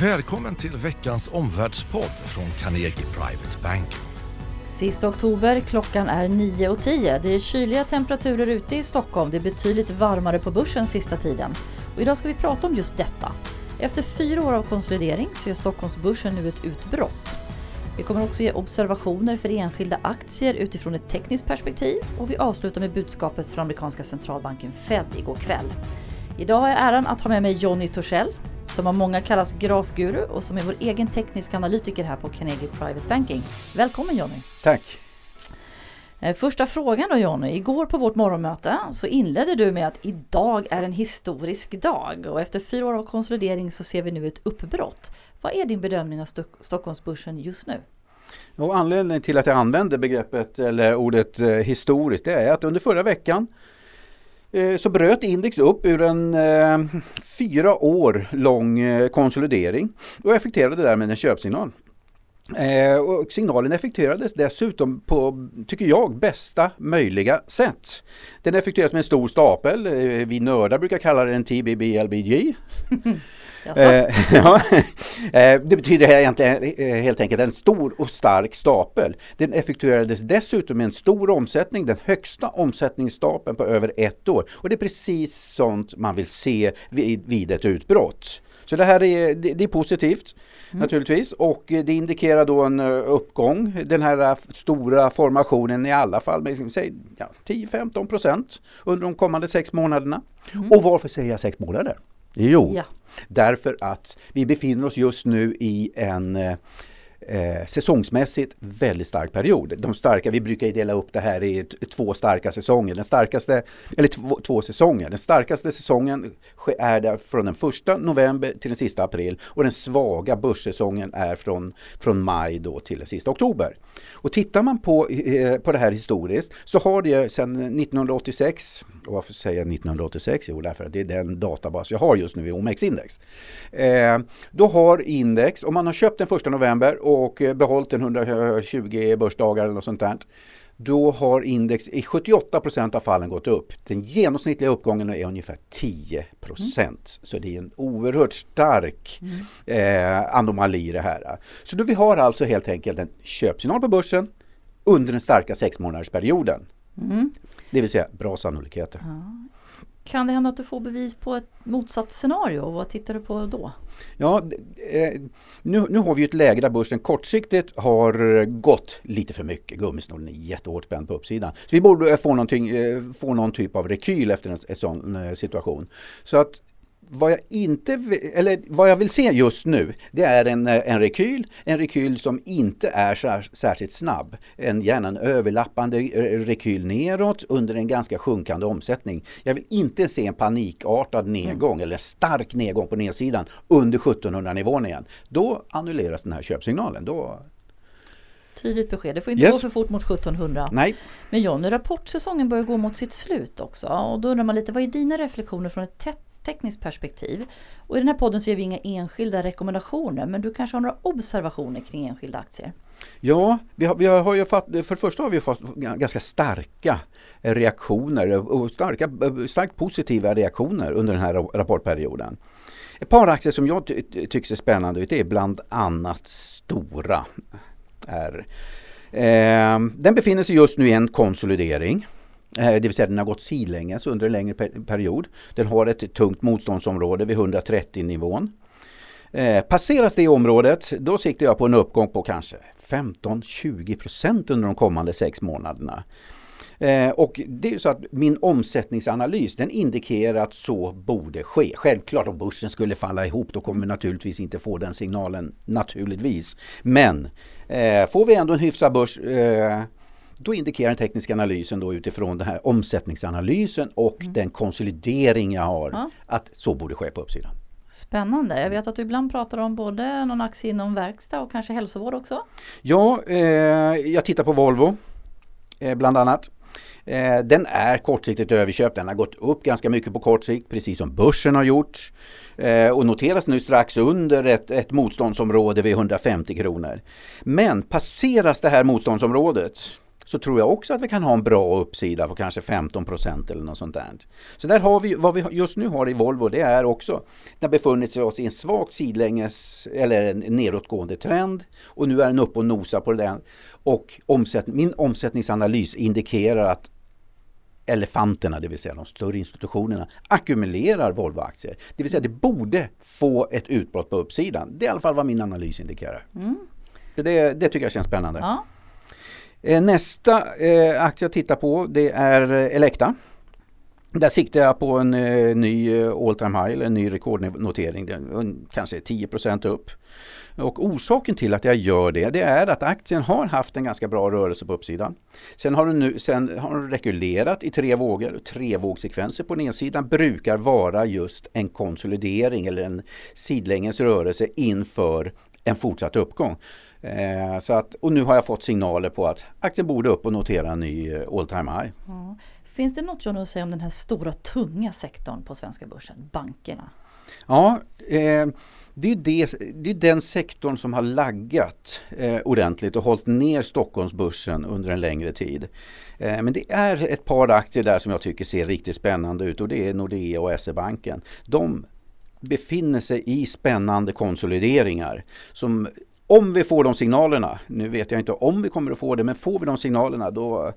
Välkommen till veckans omvärldspodd från Carnegie Private Bank. Sista oktober, klockan är 9.10. Det är kyliga temperaturer ute i Stockholm. Det är betydligt varmare på börsen sista tiden. Och idag ska vi prata om just detta. Efter fyra år av konsolidering så gör Stockholmsbörsen nu ett utbrott. Vi kommer också ge observationer för enskilda aktier utifrån ett tekniskt perspektiv och vi avslutar med budskapet från amerikanska centralbanken Fed igår kväll. Idag har jag äran att ha med mig Jonny Torssell som av många kallas grafguru och som är vår egen tekniska analytiker här på Carnegie Private Banking. Välkommen Jonny! Tack! Eh, första frågan då Jonny. Igår på vårt morgonmöte så inledde du med att idag är en historisk dag och efter fyra år av konsolidering så ser vi nu ett uppbrott. Vad är din bedömning av Stock Stockholmsbörsen just nu? Och anledningen till att jag använder begreppet eller ordet eh, historiskt det är att under förra veckan Eh, så bröt index upp ur en eh, fyra år lång eh, konsolidering och effekterade därmed en köpsignal. Eh, och signalen effektuerades dessutom på, tycker jag, bästa möjliga sätt. Den effektueras med en stor stapel. Eh, vi nördar brukar kalla den TBBLBG. Eh, ja. Eh, det betyder egentligen eh, helt enkelt en stor och stark stapel. Den effektuerades dessutom med en stor omsättning, den högsta omsättningsstapeln på över ett år. Och det är precis sånt man vill se vid, vid ett utbrott. Så det här är, det, det är positivt mm. naturligtvis och det indikerar då en uppgång. Den här stora formationen i alla fall med säg, ja, 10-15 procent under de kommande sex månaderna. Mm. Och varför säger jag sex månader? Jo, ja. därför att vi befinner oss just nu i en eh, säsongsmässigt väldigt stark period. De starka, vi brukar dela upp det här i två starka säsonger. Den starkaste, eller två, två säsonger. Den starkaste säsongen är där från den första november till den sista april och den svaga börssäsongen är från, från maj då till den sista oktober. Och tittar man på, eh, på det här historiskt så har det sedan 1986 och varför säger jag 1986? Jo, därför att det är den databas jag har just nu i OMX-index. Eh, då har index, om man har köpt den första november och behållit den 120 börsdagar eller något sånt där, då har index i 78% av fallen gått upp. Den genomsnittliga uppgången är ungefär 10 mm. Så det är en oerhört stark mm. eh, anomali det här. Så då vi har alltså helt enkelt en köpsignal på börsen under den starka sex månadersperioden. Mm. Det vill säga bra sannolikheter. Ja. Kan det hända att du får bevis på ett motsatt scenario? Vad tittar du på då? Ja, eh, nu, nu har vi ett läge där börsen kortsiktigt har eh, gått lite för mycket. Gummisnodden är jättehårt spänd på uppsidan. Så vi borde få, eh, få någon typ av rekyl efter en, en sån situation. Så att vad jag inte eller vad jag vill se just nu det är en, en rekyl, en rekyl som inte är särskilt snabb. En, gärna en överlappande rekyl neråt under en ganska sjunkande omsättning. Jag vill inte se en panikartad nedgång mm. eller stark nedgång på nedsidan under 1700 nivån igen. Då annulleras den här köpsignalen. Då, Tydligt besked. Det får inte yes. gå för fort mot 1700. Nej. Men Johnny, rapportsäsongen börjar gå mot sitt slut också. Och då undrar man lite, vad är dina reflektioner från ett tätt tekniskt perspektiv. Och I den här podden så ger vi inga enskilda rekommendationer men du kanske har några observationer kring enskilda aktier? Ja, vi har, vi har ju fatt, för det första har vi fått ganska starka reaktioner och starka, starkt positiva reaktioner under den här rapportperioden. Ett par aktier som jag ty tycker ser spännande ut är bland annat Stora. Är, eh, den befinner sig just nu i en konsolidering. Eh, det vill säga den har gått sidlänges under en längre period. Den har ett tungt motståndsområde vid 130 nivån. Eh, passeras det området, då siktar jag på en uppgång på kanske 15-20% under de kommande sex månaderna. Eh, och det är så att min omsättningsanalys den indikerar att så borde ske. Självklart om börsen skulle falla ihop då kommer vi naturligtvis inte få den signalen naturligtvis. Men eh, får vi ändå en hyfsad börs eh, då indikerar den tekniska analysen då utifrån den här omsättningsanalysen och mm. den konsolidering jag har ja. att så borde ske på uppsidan. Spännande. Jag vet att du ibland pratar om både någon aktie inom verkstad och kanske hälsovård också? Ja, eh, jag tittar på Volvo eh, bland annat. Eh, den är kortsiktigt överköpt. Den har gått upp ganska mycket på kort sikt, precis som börsen har gjort. Eh, och noteras nu strax under ett, ett motståndsområde vid 150 kronor. Men passeras det här motståndsområdet så tror jag också att vi kan ha en bra uppsida på kanske 15 procent eller något sånt där. Så där har vi, vad vi just nu har i Volvo det är också, det har befunnit oss i en svag sidlänges eller en nedåtgående trend och nu är den uppe och nosar på den. Och omsätt, min omsättningsanalys indikerar att elefanterna, det vill säga de större institutionerna, ackumulerar Volvo-aktier. Det vill säga det borde få ett utbrott på uppsidan. Det är i alla fall vad min analys indikerar. Mm. Det, det tycker jag känns spännande. Ja. Eh, nästa eh, aktie jag tittar på det är eh, Elekta. Där siktar jag på en eh, ny eh, all time high, eller en ny rekordnotering, den, kanske 10% upp. Och orsaken till att jag gör det, det är att aktien har haft en ganska bra rörelse på uppsidan. Sen har den, nu, sen har den rekylerat i tre vågor. Tre vågsekvenser på nedsidan brukar vara just en konsolidering eller en sidlänges rörelse inför en fortsatt uppgång. Eh, så att, och nu har jag fått signaler på att aktien borde upp och notera en ny eh, all time high. Ja. Finns det något John att säga om den här stora tunga sektorn på svenska börsen, bankerna? Ja, eh, det, är det, det är den sektorn som har laggat eh, ordentligt och hållit ner Stockholmsbörsen under en längre tid. Eh, men det är ett par aktier där som jag tycker ser riktigt spännande ut och det är Nordea och SE-banken. De befinner sig i spännande konsolideringar som om vi får de signalerna, nu vet jag inte om vi kommer att få det, men får vi de signalerna då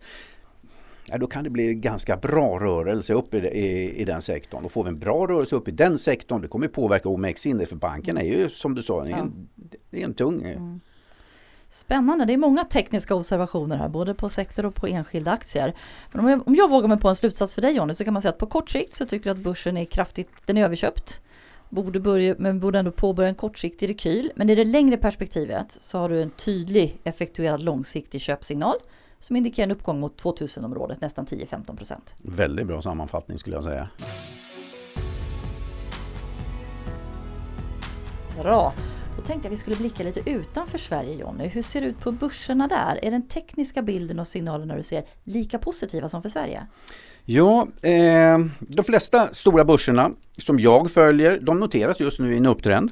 ja, då kan det bli ganska bra rörelse upp i, i, i, den sektorn. Och får vi en bra rörelse upp i den sektorn, det kommer påverka OMX-index för banken är ju som du sa, det är en, det är en tung mm. Spännande, det är många tekniska observationer här, både på sektor och på enskilda aktier. Men om jag, om jag vågar mig på en slutsats för dig Jonny, så kan man säga att på kort sikt så tycker du att börsen är kraftigt, den är överköpt. Borde börja, men borde ändå påbörja en kortsiktig rekyl. Men i det längre perspektivet så har du en tydlig effektuerad långsiktig köpsignal som indikerar en uppgång mot 2000-området, nästan 10-15 procent. Väldigt bra sammanfattning skulle jag säga. Bra. Då tänkte jag vi skulle blicka lite utanför Sverige Jonny. Hur ser det ut på börserna där? Är den tekniska bilden och signalerna du ser lika positiva som för Sverige? Ja, eh, de flesta stora börserna som jag följer, de noteras just nu i en upptrend.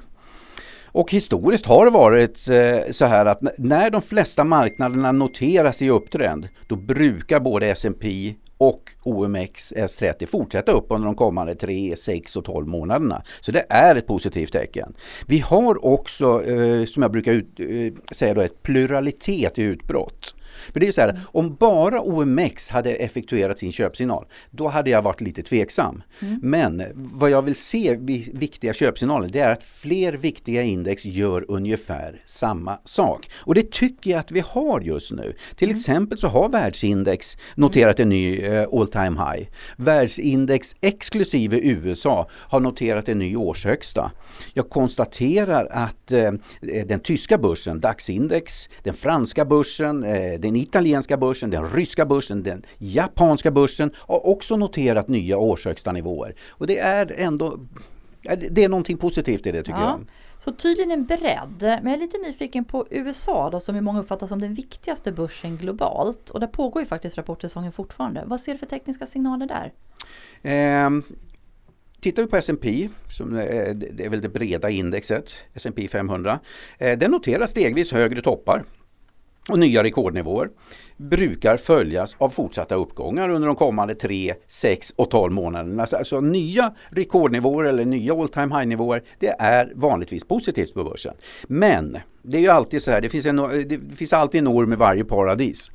Och historiskt har det varit eh, så här att när de flesta marknaderna noteras i upptrend, då brukar både S&P och OMX S30 fortsätta upp under de kommande 3, 6 och 12 månaderna. Så det är ett positivt tecken. Vi har också, eh, som jag brukar ut, eh, säga, då, ett pluralitet i utbrott. För det är så här, om bara OMX hade effektuerat sin köpsignal, då hade jag varit lite tveksam. Mm. Men vad jag vill se vid viktiga köpsignaler, det är att fler viktiga index gör ungefär samma sak. Och det tycker jag att vi har just nu. Till mm. exempel så har världsindex noterat en ny eh, all time high. Världsindex exklusive USA har noterat en ny årshögsta. Jag konstaterar att eh, den tyska börsen, DAX-index, den franska börsen, eh, den italienska börsen, den ryska börsen, den japanska börsen har också noterat nya årshögsta nivåer. Och det är ändå det är någonting positivt i det tycker ja. jag. Så tydligen en bredd. Men jag är lite nyfiken på USA då, som ju många uppfattar som den viktigaste börsen globalt. Och där pågår ju faktiskt rapportsäsongen fortfarande. Vad ser du för tekniska signaler där? Eh, Tittar vi på S&P som är, det är väl det breda indexet, S&P 500. Eh, den noterar stegvis högre toppar och nya rekordnivåer brukar följas av fortsatta uppgångar under de kommande 3, 6 och 12 månaderna. Alltså, alltså nya rekordnivåer eller nya all time high nivåer det är vanligtvis positivt på börsen. Men det är ju alltid så här, det finns, en, det finns alltid en orm i varje paradis.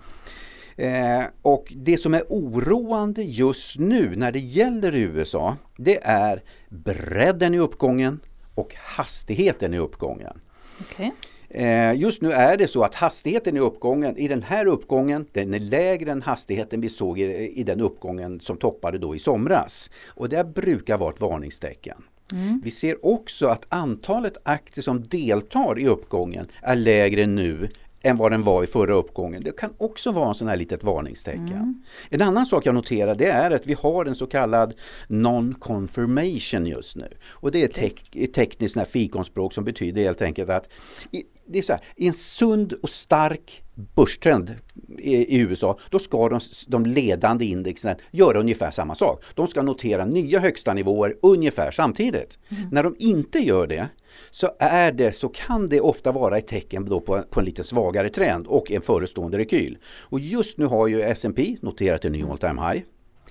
Eh, och det som är oroande just nu när det gäller USA det är bredden i uppgången och hastigheten i uppgången. Okay. Eh, just nu är det så att hastigheten i uppgången, i den här uppgången, den är lägre än hastigheten vi såg i, i den uppgången som toppade då i somras. Och det brukar vara ett varningstecken. Mm. Vi ser också att antalet aktier som deltar i uppgången är lägre nu än vad den var i förra uppgången. Det kan också vara en sån här litet varningstecken. Mm. En annan sak jag noterar det är att vi har en så kallad non-confirmation just nu. Och det är ett, tek ett tekniskt fikonspråk som betyder helt enkelt att i, det är så här, i en sund och stark börstrend i, i, USA, då ska de, de ledande indexen göra ungefär samma sak. De ska notera nya högsta nivåer ungefär samtidigt. Mm. När de inte gör det, så är det, så kan det ofta vara ett tecken då på, en, på en lite svagare trend och en förestående rekyl. Och just nu har ju S&P noterat en ny all time high.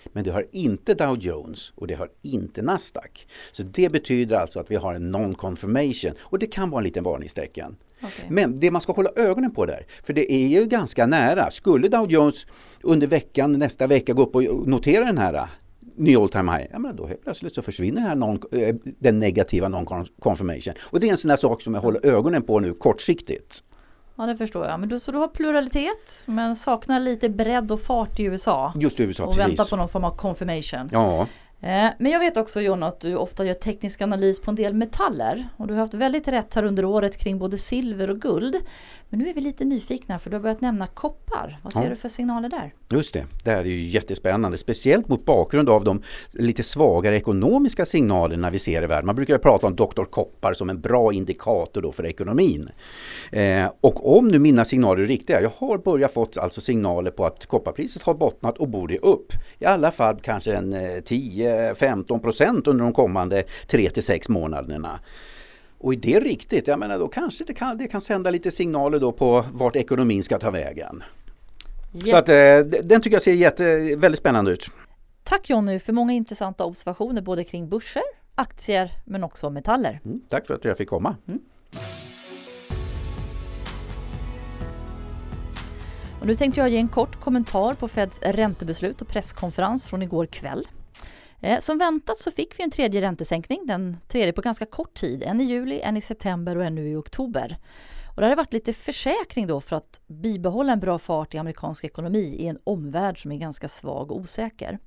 Men det har inte Dow Jones och det har inte Nasdaq. Så det betyder alltså att vi har en non-confirmation och det kan vara en liten varningstecken. Okay. Men det man ska hålla ögonen på där, för det är ju ganska nära. Skulle Dow Jones under veckan, nästa vecka gå upp och notera den här ny all time high, ja, men då helt plötsligt så försvinner här non, eh, den negativa non-confirmation. Och det är en sån där sak som jag håller ögonen på nu kortsiktigt. Ja det förstår jag. Men du, så du har pluralitet men saknar lite bredd och fart i USA? Just i USA, och precis. Och väntar på någon form av confirmation. Ja. Eh, men jag vet också John att du ofta gör teknisk analys på en del metaller och du har haft väldigt rätt här under året kring både silver och guld. Men nu är vi lite nyfikna för du har börjat nämna koppar. Vad ser ja. du för signaler där? Just det, det här är ju jättespännande. Speciellt mot bakgrund av de lite svagare ekonomiska signalerna vi ser i världen. Man brukar prata om doktor Koppar som en bra indikator då för ekonomin. Eh, och om nu mina signaler är riktiga, jag har börjat fått alltså signaler på att kopparpriset har bottnat och borde upp. I alla fall kanske en eh, 10 15 % under de kommande 3 till 6 månaderna. Och är det riktigt, jag menar då kanske det kan, det kan sända lite signaler då på vart ekonomin ska ta vägen. Jätte... Så att, eh, den tycker jag ser jätte, väldigt spännande ut. Tack Jonny för många intressanta observationer både kring börser, aktier men också metaller. Mm, tack för att jag fick komma. Mm. Och nu tänkte jag ge en kort kommentar på Feds räntebeslut och presskonferens från igår kväll. Eh, som väntat så fick vi en tredje räntesänkning, den tredje på ganska kort tid. En i juli, en i september och en nu i oktober. Och det har varit lite försäkring då för att bibehålla en bra fart i amerikansk ekonomi i en omvärld som är ganska svag och osäker.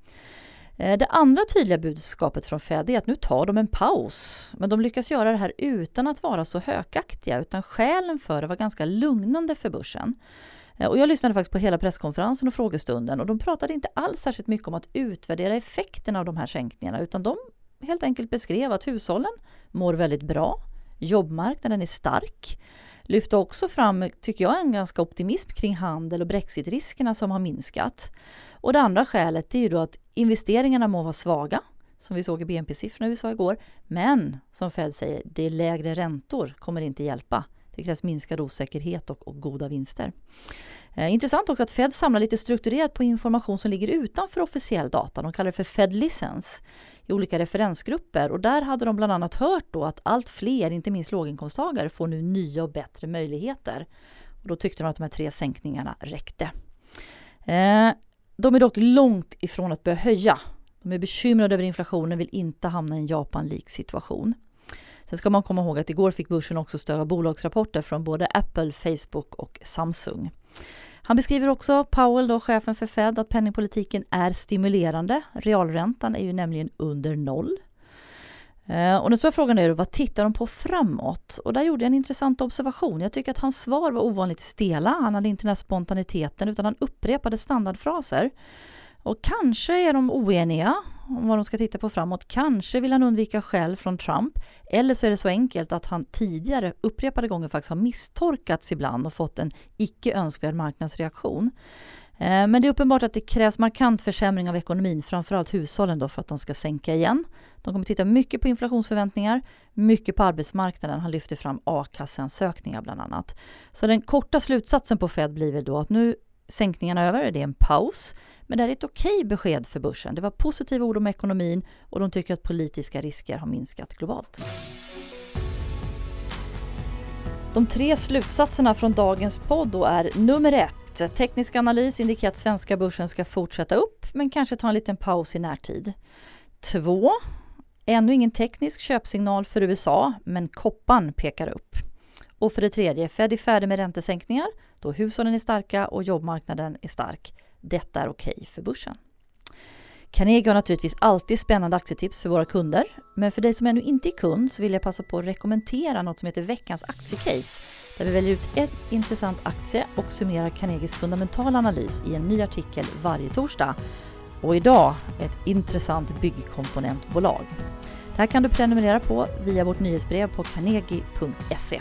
Eh, det andra tydliga budskapet från Fed är att nu tar de en paus. Men de lyckas göra det här utan att vara så hökaktiga utan skälen för det var ganska lugnande för börsen. Eh, och jag lyssnade faktiskt på hela presskonferensen och frågestunden och de pratade inte alls särskilt mycket om att utvärdera effekterna av de här sänkningarna utan de helt enkelt beskrev att hushållen mår väldigt bra, jobbmarknaden är stark, lyfte också fram, tycker jag, en ganska optimism kring handel och brexitriskerna som har minskat. Och det andra skälet är ju då att investeringarna må vara svaga, som vi såg i BNP-siffrorna i USA igår, men som Fed säger, det är lägre räntor kommer inte hjälpa. Det krävs minskad osäkerhet och, och goda vinster. Eh, intressant också att Fed samlar lite strukturerat på information som ligger utanför officiell data. De kallar det för Fed Licens i olika referensgrupper och där hade de bland annat hört då att allt fler, inte minst låginkomsttagare, får nu nya och bättre möjligheter. Och då tyckte de att de här tre sänkningarna räckte. Eh, de är dock långt ifrån att börja höja. De är bekymrade över inflationen, vill inte hamna i en Japan-lik situation. Sen ska man komma ihåg att igår fick börsen också stöd av bolagsrapporter från både Apple, Facebook och Samsung. Han beskriver också, Powell, då, chefen för Fed, att penningpolitiken är stimulerande. Realräntan är ju nämligen under noll. Eh, och den stora frågan är vad tittar de på framåt? Och där gjorde jag en intressant observation. Jag tycker att hans svar var ovanligt stela. Han hade inte den här spontaniteten utan han upprepade standardfraser. Och kanske är de oeniga om vad de ska titta på framåt. Kanske vill han undvika skäll från Trump. Eller så är det så enkelt att han tidigare upprepade gånger faktiskt har misstorkats ibland och fått en icke önskvärd marknadsreaktion. Eh, men det är uppenbart att det krävs markant försämring av ekonomin, framförallt hushållen då för att de ska sänka igen. De kommer titta mycket på inflationsförväntningar, mycket på arbetsmarknaden. Han lyfter fram a-kasseansökningar bland annat. Så den korta slutsatsen på Fed blir väl då att nu sänkningarna över, det är en paus. Men det här är ett okej besked för börsen. Det var positiva ord om ekonomin och de tycker att politiska risker har minskat globalt. De tre slutsatserna från dagens podd då är nummer ett. Teknisk analys indikerar att svenska börsen ska fortsätta upp men kanske ta en liten paus i närtid. Två. Ännu ingen teknisk köpsignal för USA men koppan pekar upp. Och för det tredje, Fed är färdig med räntesänkningar då hushållen är starka och jobbmarknaden är stark. Detta är okej okay för börsen. Carnegie har naturligtvis alltid spännande aktietips för våra kunder. Men för dig som ännu inte är kund så vill jag passa på att rekommendera något som heter veckans aktiecase. Där vi väljer ut en intressant aktie och summerar Carnegies fundamentala analys i en ny artikel varje torsdag. Och idag ett intressant byggkomponentbolag. Det här kan du prenumerera på via vårt nyhetsbrev på carnegie.se.